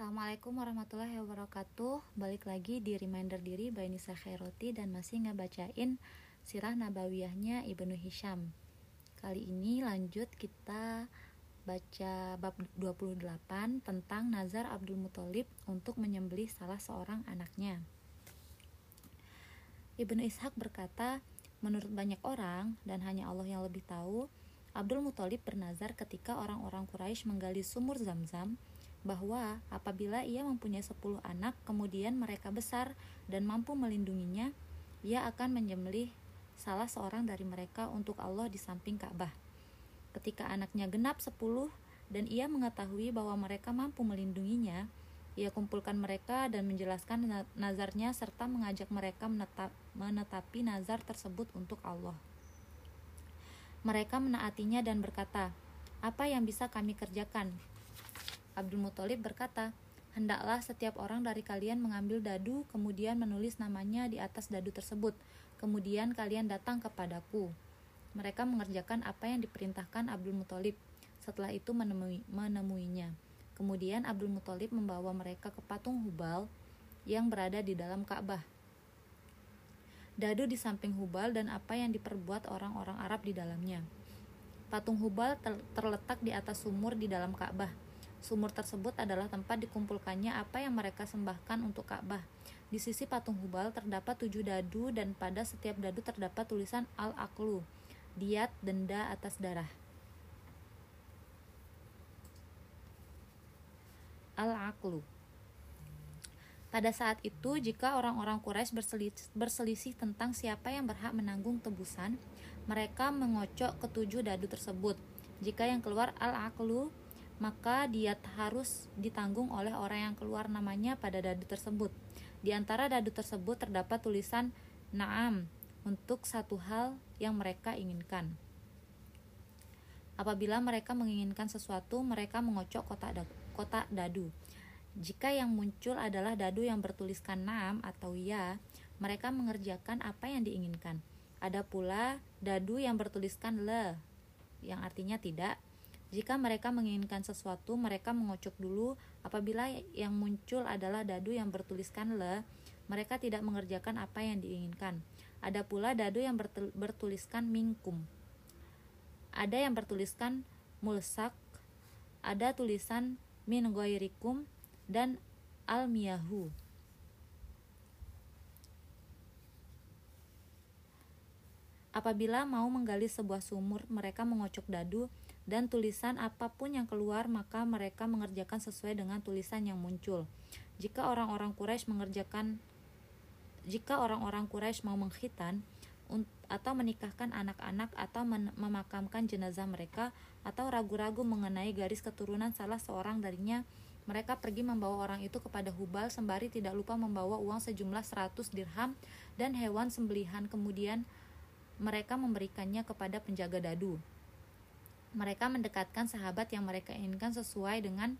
Assalamualaikum warahmatullahi wabarakatuh. Balik lagi di Reminder Diri by Nisa Khairoti Dan masih ngebacain sirah nabawiyahnya Ibnu Hisham. Kali ini lanjut kita baca bab 28 tentang Nazar Abdul Muthalib untuk menyembelih salah seorang anaknya. Ibnu Ishaq berkata, menurut banyak orang dan hanya Allah yang lebih tahu, Abdul Muthalib bernazar ketika orang-orang Quraisy menggali sumur Zam-Zam bahwa apabila ia mempunyai 10 anak kemudian mereka besar dan mampu melindunginya ia akan menyembelih salah seorang dari mereka untuk Allah di samping Ka'bah. Ketika anaknya genap 10 dan ia mengetahui bahwa mereka mampu melindunginya ia kumpulkan mereka dan menjelaskan nazarnya serta mengajak mereka menetap, menetapi nazar tersebut untuk Allah. Mereka menaatinya dan berkata apa yang bisa kami kerjakan Abdul Muthalib berkata, Hendaklah setiap orang dari kalian mengambil dadu, kemudian menulis namanya di atas dadu tersebut. Kemudian kalian datang kepadaku. Mereka mengerjakan apa yang diperintahkan Abdul Muthalib. Setelah itu menemui, menemuinya. Kemudian Abdul Muthalib membawa mereka ke patung Hubal yang berada di dalam Ka'bah. Dadu di samping Hubal dan apa yang diperbuat orang-orang Arab di dalamnya. Patung Hubal terletak di atas sumur di dalam Ka'bah Sumur tersebut adalah tempat dikumpulkannya apa yang mereka sembahkan untuk Ka'bah. Di sisi patung Hubal terdapat tujuh dadu dan pada setiap dadu terdapat tulisan Al-Aqlu, diat denda atas darah. Al-Aqlu pada saat itu, jika orang-orang Quraisy berselisih, tentang siapa yang berhak menanggung tebusan, mereka mengocok ketujuh dadu tersebut. Jika yang keluar al-aqlu maka diat harus ditanggung oleh orang yang keluar namanya pada dadu tersebut. Di antara dadu tersebut terdapat tulisan Naam untuk satu hal yang mereka inginkan. Apabila mereka menginginkan sesuatu, mereka mengocok kotak, da kotak dadu. Jika yang muncul adalah dadu yang bertuliskan naam atau ya, mereka mengerjakan apa yang diinginkan. Ada pula dadu yang bertuliskan le, yang artinya tidak, jika mereka menginginkan sesuatu, mereka mengocok dulu. Apabila yang muncul adalah dadu yang bertuliskan le, mereka tidak mengerjakan apa yang diinginkan. Ada pula dadu yang bertuliskan mingkum. Ada yang bertuliskan mulsak, ada tulisan min goirikum dan al-miyahu. Apabila mau menggali sebuah sumur, mereka mengocok dadu dan tulisan apa pun yang keluar maka mereka mengerjakan sesuai dengan tulisan yang muncul. Jika orang-orang Quraisy mengerjakan jika orang-orang Quraisy mau mengkhitan atau menikahkan anak-anak atau memakamkan jenazah mereka atau ragu-ragu mengenai garis keturunan salah seorang darinya, mereka pergi membawa orang itu kepada Hubal sembari tidak lupa membawa uang sejumlah 100 dirham dan hewan sembelihan kemudian mereka memberikannya kepada penjaga dadu mereka mendekatkan sahabat yang mereka inginkan sesuai dengan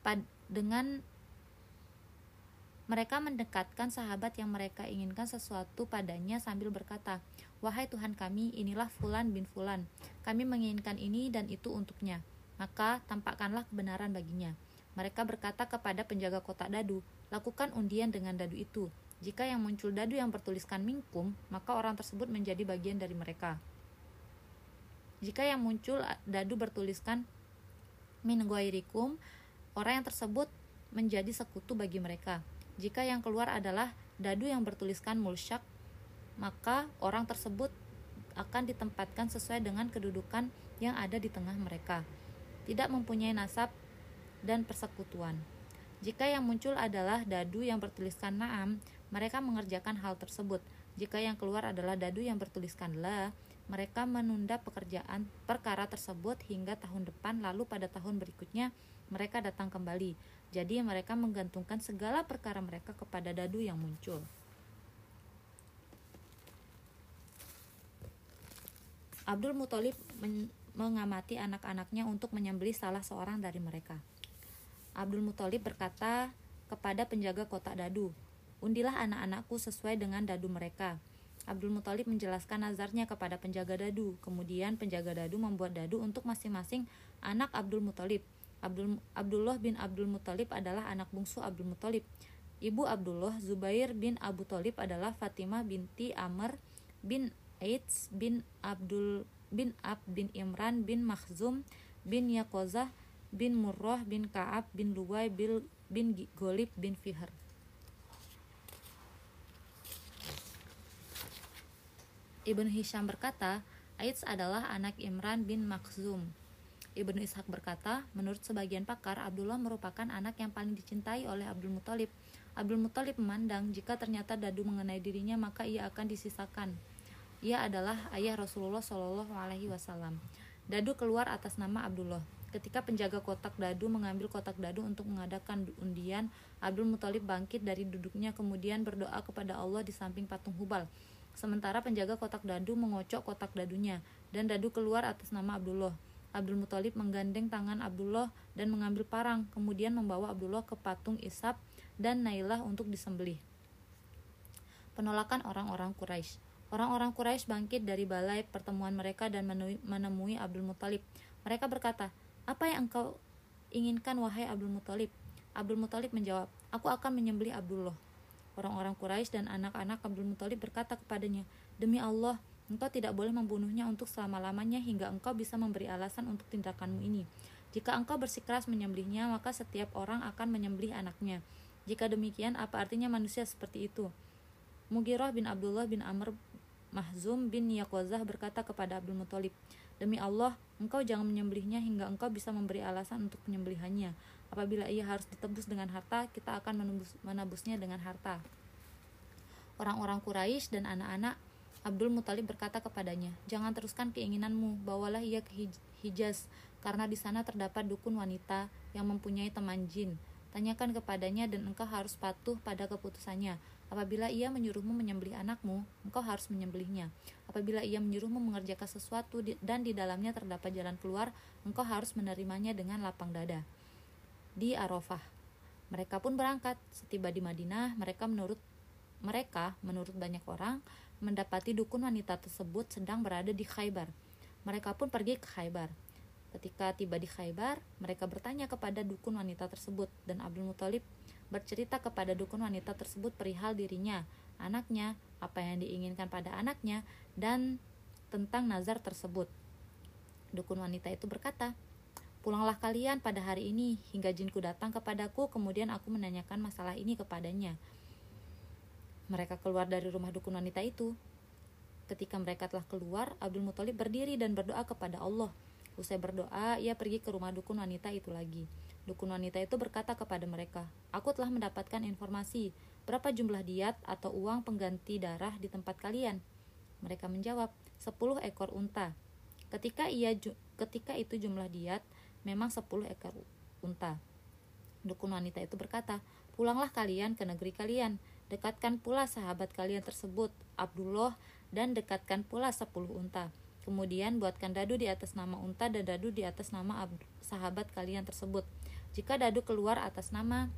pad, dengan mereka mendekatkan sahabat yang mereka inginkan sesuatu padanya sambil berkata, "Wahai Tuhan kami, inilah Fulan bin Fulan. Kami menginginkan ini dan itu untuknya. Maka tampakkanlah kebenaran baginya." Mereka berkata kepada penjaga kotak dadu, "Lakukan undian dengan dadu itu. Jika yang muncul dadu yang bertuliskan mingkum, maka orang tersebut menjadi bagian dari mereka." Jika yang muncul dadu bertuliskan min ghairikum, orang yang tersebut menjadi sekutu bagi mereka. Jika yang keluar adalah dadu yang bertuliskan mulsyak, maka orang tersebut akan ditempatkan sesuai dengan kedudukan yang ada di tengah mereka. Tidak mempunyai nasab dan persekutuan. Jika yang muncul adalah dadu yang bertuliskan naam, mereka mengerjakan hal tersebut. Jika yang keluar adalah dadu yang bertuliskan la, mereka menunda pekerjaan perkara tersebut hingga tahun depan lalu pada tahun berikutnya mereka datang kembali. Jadi mereka menggantungkan segala perkara mereka kepada dadu yang muncul. Abdul Muthalib men mengamati anak-anaknya untuk menyembelih salah seorang dari mereka. Abdul Muthalib berkata kepada penjaga kotak dadu, "Undilah anak-anakku sesuai dengan dadu mereka." Abdul Muthalib menjelaskan nazarnya kepada penjaga dadu. Kemudian penjaga dadu membuat dadu untuk masing-masing anak Abdul Muthalib. Abdul, Abdullah bin Abdul Muthalib adalah anak bungsu Abdul Muthalib. Ibu Abdullah Zubair bin Abu Thalib adalah Fatimah binti Amr bin Aids bin Abdul bin Ab bin Imran bin Makhzum bin Yakozah bin Murrah bin Ka'ab bin Luwai bin, bin Golib bin Fihr. Ibnu Hisham berkata, Aids adalah anak Imran bin Makhzum. Ibnu Ishaq berkata, menurut sebagian pakar, Abdullah merupakan anak yang paling dicintai oleh Abdul Muthalib. Abdul Muthalib memandang jika ternyata dadu mengenai dirinya maka ia akan disisakan. Ia adalah ayah Rasulullah Shallallahu Alaihi Wasallam. Dadu keluar atas nama Abdullah. Ketika penjaga kotak dadu mengambil kotak dadu untuk mengadakan undian, Abdul Muthalib bangkit dari duduknya kemudian berdoa kepada Allah di samping patung Hubal. Sementara penjaga kotak dadu mengocok kotak dadunya dan dadu keluar atas nama Abdullah. Abdul Muthalib menggandeng tangan Abdullah dan mengambil parang, kemudian membawa Abdullah ke patung Ishab dan Nailah untuk disembelih. Penolakan orang-orang Quraisy. Orang-orang Quraisy bangkit dari balai pertemuan mereka dan menemui Abdul Muthalib. Mereka berkata, "Apa yang engkau inginkan wahai Abdul Muthalib?" Abdul Muthalib menjawab, "Aku akan menyembelih Abdullah." Orang-orang Quraisy dan anak-anak Abdul Muthalib berkata kepadanya, "Demi Allah, engkau tidak boleh membunuhnya untuk selama-lamanya hingga engkau bisa memberi alasan untuk tindakanmu ini. Jika engkau bersikeras menyembelihnya, maka setiap orang akan menyembelih anaknya." Jika demikian, apa artinya manusia seperti itu? Mugirah bin Abdullah bin Amr Mahzum bin Yakozah berkata kepada Abdul Muthalib, Demi Allah, engkau jangan menyembelihnya hingga engkau bisa memberi alasan untuk penyembelihannya. Apabila ia harus ditebus dengan harta, kita akan menebus, menebusnya dengan harta. Orang-orang Quraisy dan anak-anak Abdul Muthalib berkata kepadanya, Jangan teruskan keinginanmu, bawalah ia ke Hijaz, karena di sana terdapat dukun wanita yang mempunyai teman jin. Tanyakan kepadanya dan engkau harus patuh pada keputusannya. Apabila ia menyuruhmu menyembelih anakmu, engkau harus menyembelihnya. Apabila ia menyuruhmu mengerjakan sesuatu dan di dalamnya terdapat jalan keluar, engkau harus menerimanya dengan lapang dada. Di Arafah, mereka pun berangkat. Setiba di Madinah, mereka menurut mereka, menurut banyak orang, mendapati dukun wanita tersebut sedang berada di Khaybar. Mereka pun pergi ke Khaybar. Ketika tiba di Khaybar, mereka bertanya kepada dukun wanita tersebut dan Abdul Muthalib bercerita kepada dukun wanita tersebut perihal dirinya, anaknya, apa yang diinginkan pada anaknya, dan tentang nazar tersebut. Dukun wanita itu berkata, Pulanglah kalian pada hari ini hingga jinku datang kepadaku, kemudian aku menanyakan masalah ini kepadanya. Mereka keluar dari rumah dukun wanita itu. Ketika mereka telah keluar, Abdul Muthalib berdiri dan berdoa kepada Allah Usai berdoa, ia pergi ke rumah dukun wanita itu lagi. Dukun wanita itu berkata kepada mereka, Aku telah mendapatkan informasi, berapa jumlah diat atau uang pengganti darah di tempat kalian? Mereka menjawab, 10 ekor unta. Ketika ia ketika itu jumlah diat memang 10 ekor unta. Dukun wanita itu berkata, Pulanglah kalian ke negeri kalian, dekatkan pula sahabat kalian tersebut, Abdullah, dan dekatkan pula 10 unta Kemudian buatkan dadu di atas nama unta dan dadu di atas nama sahabat kalian tersebut. Jika dadu keluar atas nama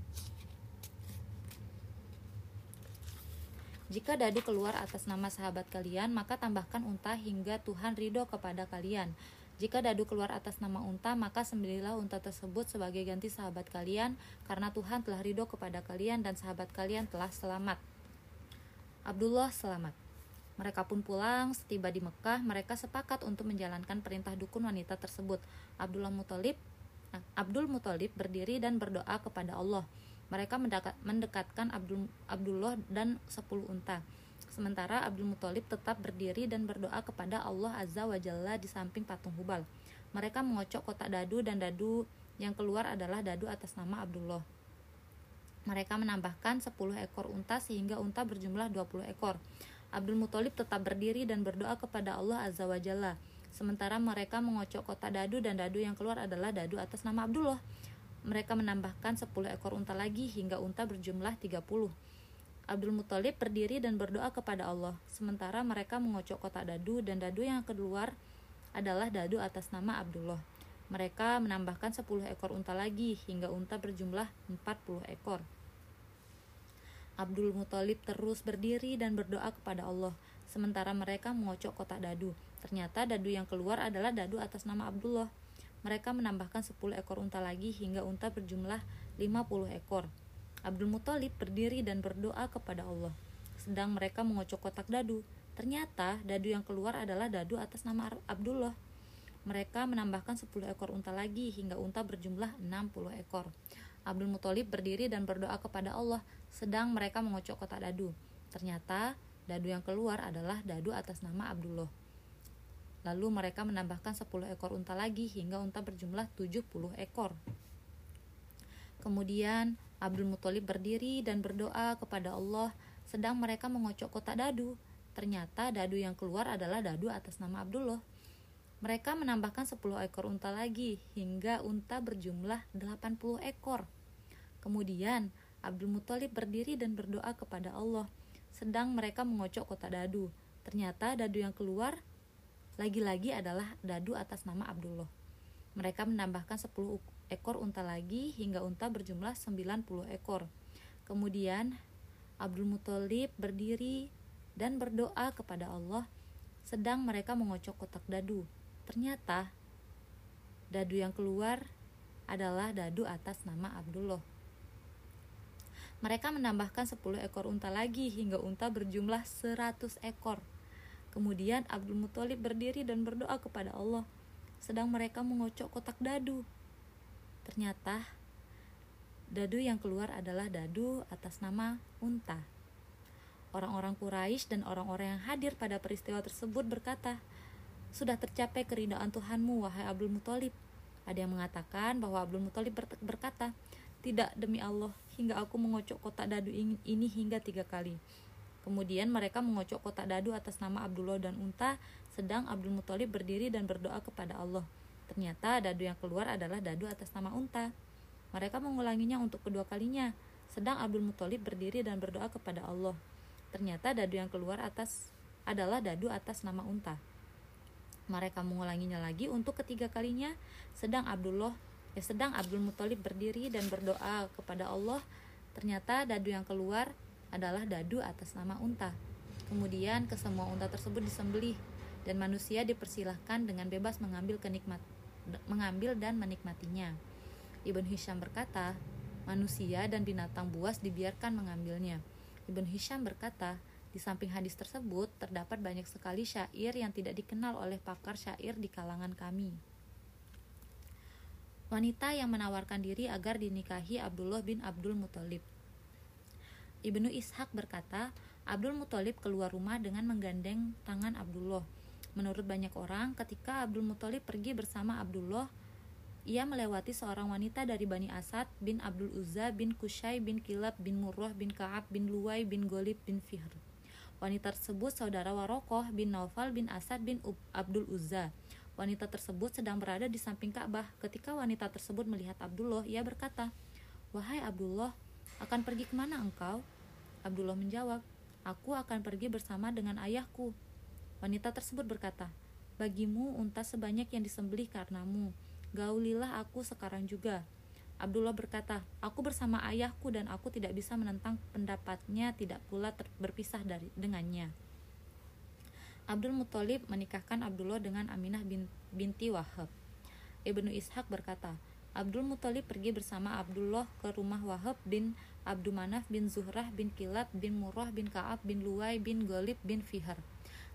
Jika dadu keluar atas nama sahabat kalian, maka tambahkan unta hingga Tuhan ridho kepada kalian. Jika dadu keluar atas nama unta, maka sembelilah unta tersebut sebagai ganti sahabat kalian, karena Tuhan telah ridho kepada kalian dan sahabat kalian telah selamat. Abdullah selamat. Mereka pun pulang, setiba di Mekah, mereka sepakat untuk menjalankan perintah dukun wanita tersebut. Abdullah Muthalib eh, Abdul Muthalib berdiri dan berdoa kepada Allah. Mereka mendekat, mendekatkan Abdul, Abdullah dan sepuluh unta. Sementara Abdul Muthalib tetap berdiri dan berdoa kepada Allah Azza wa Jalla di samping patung Hubal. Mereka mengocok kotak dadu dan dadu yang keluar adalah dadu atas nama Abdullah. Mereka menambahkan 10 ekor unta sehingga unta berjumlah 20 ekor. Abdul Muthalib tetap berdiri dan berdoa kepada Allah Azza wa Jalla. Sementara mereka mengocok kotak dadu dan dadu yang keluar adalah dadu atas nama Abdullah. Mereka menambahkan 10 ekor unta lagi hingga unta berjumlah 30. Abdul Muthalib berdiri dan berdoa kepada Allah. Sementara mereka mengocok kotak dadu dan dadu yang keluar adalah dadu atas nama Abdullah. Mereka menambahkan 10 ekor unta lagi hingga unta berjumlah 40 ekor. Abdul Muthalib terus berdiri dan berdoa kepada Allah, sementara mereka mengocok kotak dadu. Ternyata dadu yang keluar adalah dadu atas nama Abdullah. mereka menambahkan 10 ekor unta lagi hingga unta berjumlah 50 ekor. Abdul Muthalib berdiri dan berdoa kepada Allah. Sedang mereka mengocok kotak dadu. Ternyata dadu yang keluar adalah dadu atas nama Abdullah. Mereka menambahkan 10 ekor unta lagi hingga unta berjumlah 60 ekor. Abdul Muthalib berdiri dan berdoa kepada Allah sedang mereka mengocok kotak dadu. Ternyata dadu yang keluar adalah dadu atas nama Abdullah. Lalu mereka menambahkan 10 ekor unta lagi hingga unta berjumlah 70 ekor. Kemudian Abdul Muthalib berdiri dan berdoa kepada Allah sedang mereka mengocok kotak dadu. Ternyata dadu yang keluar adalah dadu atas nama Abdullah. Mereka menambahkan 10 ekor unta lagi hingga unta berjumlah 80 ekor. Kemudian Abdul Muthalib berdiri dan berdoa kepada Allah sedang mereka mengocok kotak dadu. Ternyata dadu yang keluar lagi-lagi adalah dadu atas nama Abdullah. Mereka menambahkan 10 ekor unta lagi hingga unta berjumlah 90 ekor. Kemudian Abdul Muthalib berdiri dan berdoa kepada Allah sedang mereka mengocok kotak dadu. Ternyata dadu yang keluar adalah dadu atas nama Abdullah. Mereka menambahkan 10 ekor unta lagi hingga unta berjumlah 100 ekor. Kemudian Abdul Muthalib berdiri dan berdoa kepada Allah, sedang mereka mengocok kotak dadu. Ternyata dadu yang keluar adalah dadu atas nama unta. Orang-orang Quraisy dan orang-orang yang hadir pada peristiwa tersebut berkata, "Sudah tercapai keridaan Tuhanmu, wahai Abdul Muthalib." Ada yang mengatakan bahwa Abdul Muthalib berkata, "Tidak demi Allah, hingga aku mengocok kotak dadu ini hingga tiga kali." Kemudian mereka mengocok kotak dadu atas nama Abdullah dan unta, sedang Abdul Muthalib berdiri dan berdoa kepada Allah. Ternyata dadu yang keluar adalah dadu atas nama unta. Mereka mengulanginya untuk kedua kalinya, sedang Abdul Muthalib berdiri dan berdoa kepada Allah. Ternyata dadu yang keluar atas adalah dadu atas nama unta. Mereka mengulanginya lagi untuk ketiga kalinya, sedang Abdullah ya sedang Abdul Muthalib berdiri dan berdoa kepada Allah. Ternyata dadu yang keluar adalah dadu atas nama unta. Kemudian kesemua unta tersebut disembelih dan manusia dipersilahkan dengan bebas mengambil kenikmat mengambil dan menikmatinya. Ibn Hisham berkata, manusia dan binatang buas dibiarkan mengambilnya. Ibn Hisham berkata, di samping hadis tersebut terdapat banyak sekali syair yang tidak dikenal oleh pakar syair di kalangan kami. Wanita yang menawarkan diri agar dinikahi Abdullah bin Abdul Muthalib Ibnu Ishaq berkata, Abdul Muthalib keluar rumah dengan menggandeng tangan Abdullah. Menurut banyak orang, ketika Abdul Muthalib pergi bersama Abdullah, ia melewati seorang wanita dari Bani Asad bin Abdul Uzza bin Kushay bin Kilab bin Murrah bin Ka'ab bin Luwai bin Golib bin Fihr. Wanita tersebut saudara Warokoh bin Naufal bin Asad bin Abdul Uzza. Wanita tersebut sedang berada di samping Ka'bah. Ketika wanita tersebut melihat Abdullah, ia berkata, Wahai Abdullah, akan pergi ke mana engkau? Abdullah menjawab, Aku akan pergi bersama dengan ayahku. Wanita tersebut berkata, Bagimu unta sebanyak yang disembelih karenamu. Gaulilah aku sekarang juga. Abdullah berkata, Aku bersama ayahku dan aku tidak bisa menentang pendapatnya, tidak pula berpisah dari dengannya. Abdul Muthalib menikahkan Abdullah dengan Aminah bin, binti Wahab. Ibnu Ishaq berkata, Abdul Muthalib pergi bersama Abdullah ke rumah Wahab bin Abdumanaf bin Zuhrah bin Kilab bin Murrah bin Ka'ab bin Luwai bin Golib bin Fihar.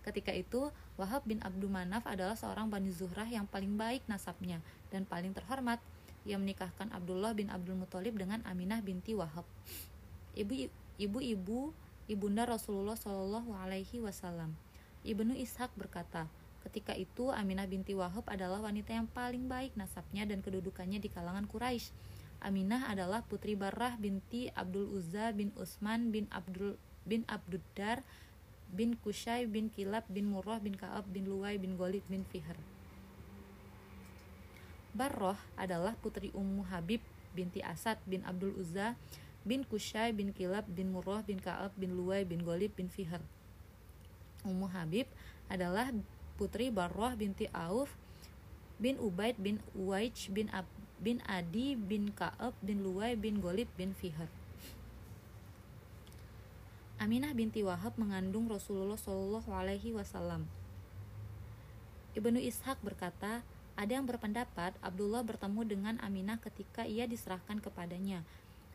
Ketika itu, Wahab bin Abdumanaf adalah seorang Bani Zuhrah yang paling baik nasabnya dan paling terhormat. Ia menikahkan Abdullah bin Abdul Muthalib dengan Aminah binti Wahab. Ibu-ibu ibunda Rasulullah Shallallahu Alaihi Wasallam. Ibnu Ishaq berkata, ketika itu Aminah binti Wahab adalah wanita yang paling baik nasabnya dan kedudukannya di kalangan Quraisy Aminah adalah putri Barrah binti Abdul Uzza bin Utsman bin Abdul bin Abduddar bin Kushay bin Kilab bin Murrah bin Ka'ab bin Luwai bin Golid bin Fihr. Barroh adalah putri Ummu Habib binti Asad bin Abdul Uzza bin Kushay bin Kilab bin Murrah bin Ka'ab bin Luwai bin Golib bin Fihr. Ummu Habib adalah putri Barroh binti Auf bin Ubaid bin Uwaij bin Ab bin Adi bin Ka'ab bin Luwai bin Golib bin Fihr. Aminah binti Wahab mengandung Rasulullah Shallallahu Alaihi Wasallam. Ibnu Ishaq berkata, Ada yang berpendapat Abdullah bertemu dengan Aminah ketika ia diserahkan kepadanya.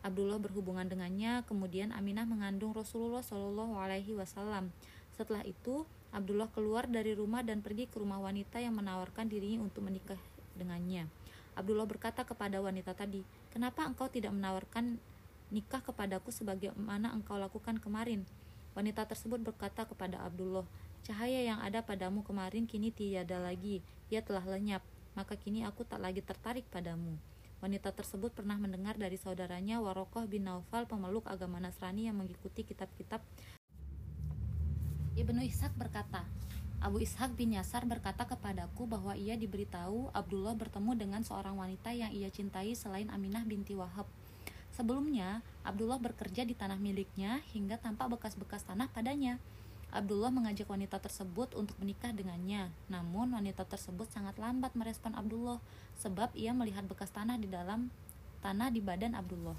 Abdullah berhubungan dengannya, kemudian Aminah mengandung Rasulullah Shallallahu Alaihi Wasallam. Setelah itu, Abdullah keluar dari rumah dan pergi ke rumah wanita yang menawarkan dirinya untuk menikah dengannya. Abdullah berkata kepada wanita tadi, "Kenapa engkau tidak menawarkan nikah kepadaku sebagaimana engkau lakukan kemarin?" Wanita tersebut berkata kepada Abdullah, Cahaya yang ada padamu kemarin kini tiada lagi, ia telah lenyap, maka kini aku tak lagi tertarik padamu. Wanita tersebut pernah mendengar dari saudaranya Warokoh bin Naufal, pemeluk agama Nasrani yang mengikuti kitab-kitab. Ibnu Ishak berkata, Abu Ishak bin Yasar berkata kepadaku bahwa ia diberitahu Abdullah bertemu dengan seorang wanita yang ia cintai selain Aminah binti Wahab. Sebelumnya, Abdullah bekerja di tanah miliknya hingga tampak bekas-bekas tanah padanya. Abdullah mengajak wanita tersebut untuk menikah dengannya. Namun wanita tersebut sangat lambat merespon Abdullah sebab ia melihat bekas tanah di dalam tanah di badan Abdullah.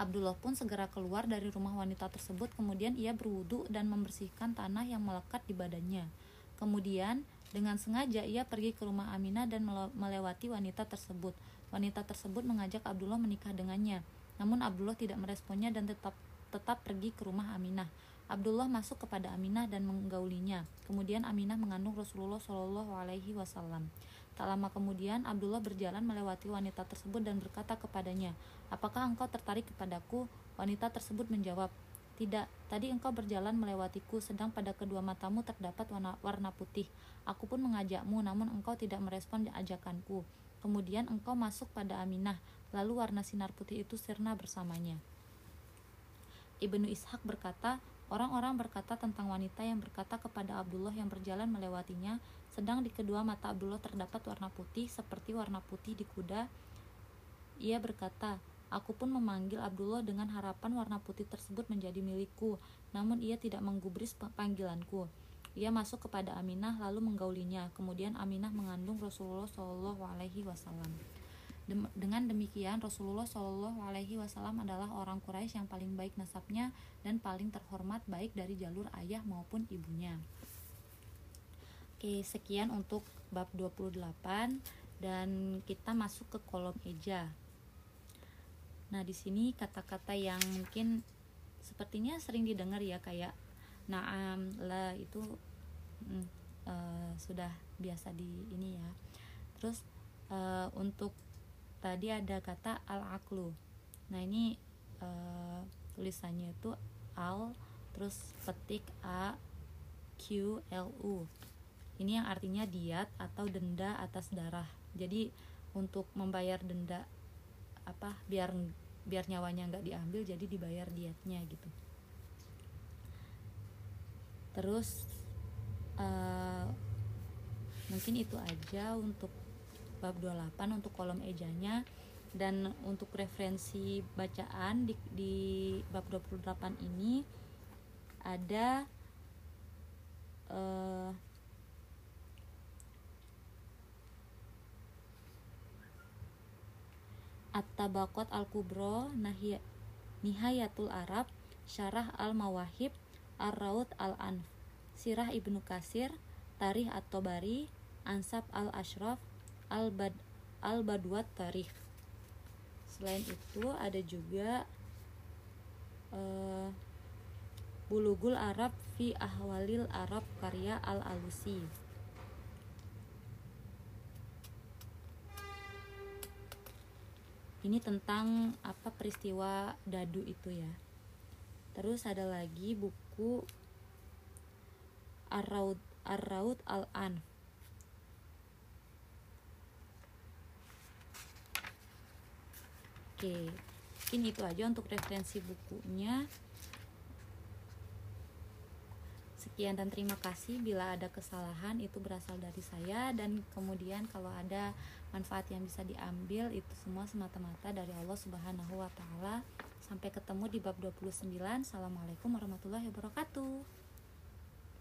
Abdullah pun segera keluar dari rumah wanita tersebut kemudian ia berwudu dan membersihkan tanah yang melekat di badannya. Kemudian dengan sengaja ia pergi ke rumah Aminah dan melewati wanita tersebut. Wanita tersebut mengajak Abdullah menikah dengannya. Namun Abdullah tidak meresponnya dan tetap tetap pergi ke rumah Aminah. Abdullah masuk kepada Aminah dan menggaulinya. Kemudian Aminah mengandung Rasulullah Shallallahu Alaihi Wasallam. Tak lama kemudian Abdullah berjalan melewati wanita tersebut dan berkata kepadanya, "Apakah engkau tertarik kepadaku?" Wanita tersebut menjawab, "Tidak, tadi engkau berjalan melewatiku sedang pada kedua matamu terdapat warna, warna putih. Aku pun mengajakmu namun engkau tidak merespon ajakanku. Kemudian engkau masuk pada Aminah, lalu warna sinar putih itu sirna bersamanya." Ibnu Ishak berkata, Orang-orang berkata tentang wanita yang berkata kepada Abdullah yang berjalan melewatinya, sedang di kedua mata Abdullah terdapat warna putih seperti warna putih di kuda. Ia berkata, Aku pun memanggil Abdullah dengan harapan warna putih tersebut menjadi milikku, namun ia tidak menggubris panggilanku. Ia masuk kepada Aminah lalu menggaulinya. Kemudian Aminah mengandung Rasulullah Shallallahu Alaihi Wasallam. Dengan demikian Rasulullah Shallallahu Alaihi Wasallam adalah orang Quraisy yang paling baik nasabnya dan paling terhormat baik dari jalur ayah maupun ibunya. Oke, sekian untuk bab 28 dan kita masuk ke kolom eja. Nah, di sini kata-kata yang mungkin sepertinya sering didengar ya kayak naam, la itu mm, uh, sudah biasa di ini ya. Terus uh, untuk tadi ada kata al-aklu nah ini uh, tulisannya itu al terus petik a q l u. Ini yang artinya diat atau denda atas darah. Jadi untuk membayar denda apa biar biar nyawanya nggak diambil jadi dibayar diatnya gitu. Terus uh, mungkin itu aja untuk bab 28 untuk kolom ejanya dan untuk referensi bacaan di, di bab 28 ini ada uh, At-Tabaqat Al-Kubro Nihayatul Arab Syarah Al-Mawahib Ar-Raud Al-Anf Sirah Ibnu Kasir Tarih At-Tobari Ansab Al-Ashraf al-bad al-badwat tarikh. Selain itu ada juga uh, bulugul arab fi ahwalil arab karya al-alusi. Ini tentang apa peristiwa dadu itu ya. Terus ada lagi buku Ar-Raud Ar-Raud Al-Anf Oke, mungkin itu aja untuk referensi bukunya. Sekian dan terima kasih. Bila ada kesalahan itu berasal dari saya dan kemudian kalau ada manfaat yang bisa diambil itu semua semata-mata dari Allah Subhanahu wa taala. Sampai ketemu di bab 29. Assalamualaikum warahmatullahi wabarakatuh.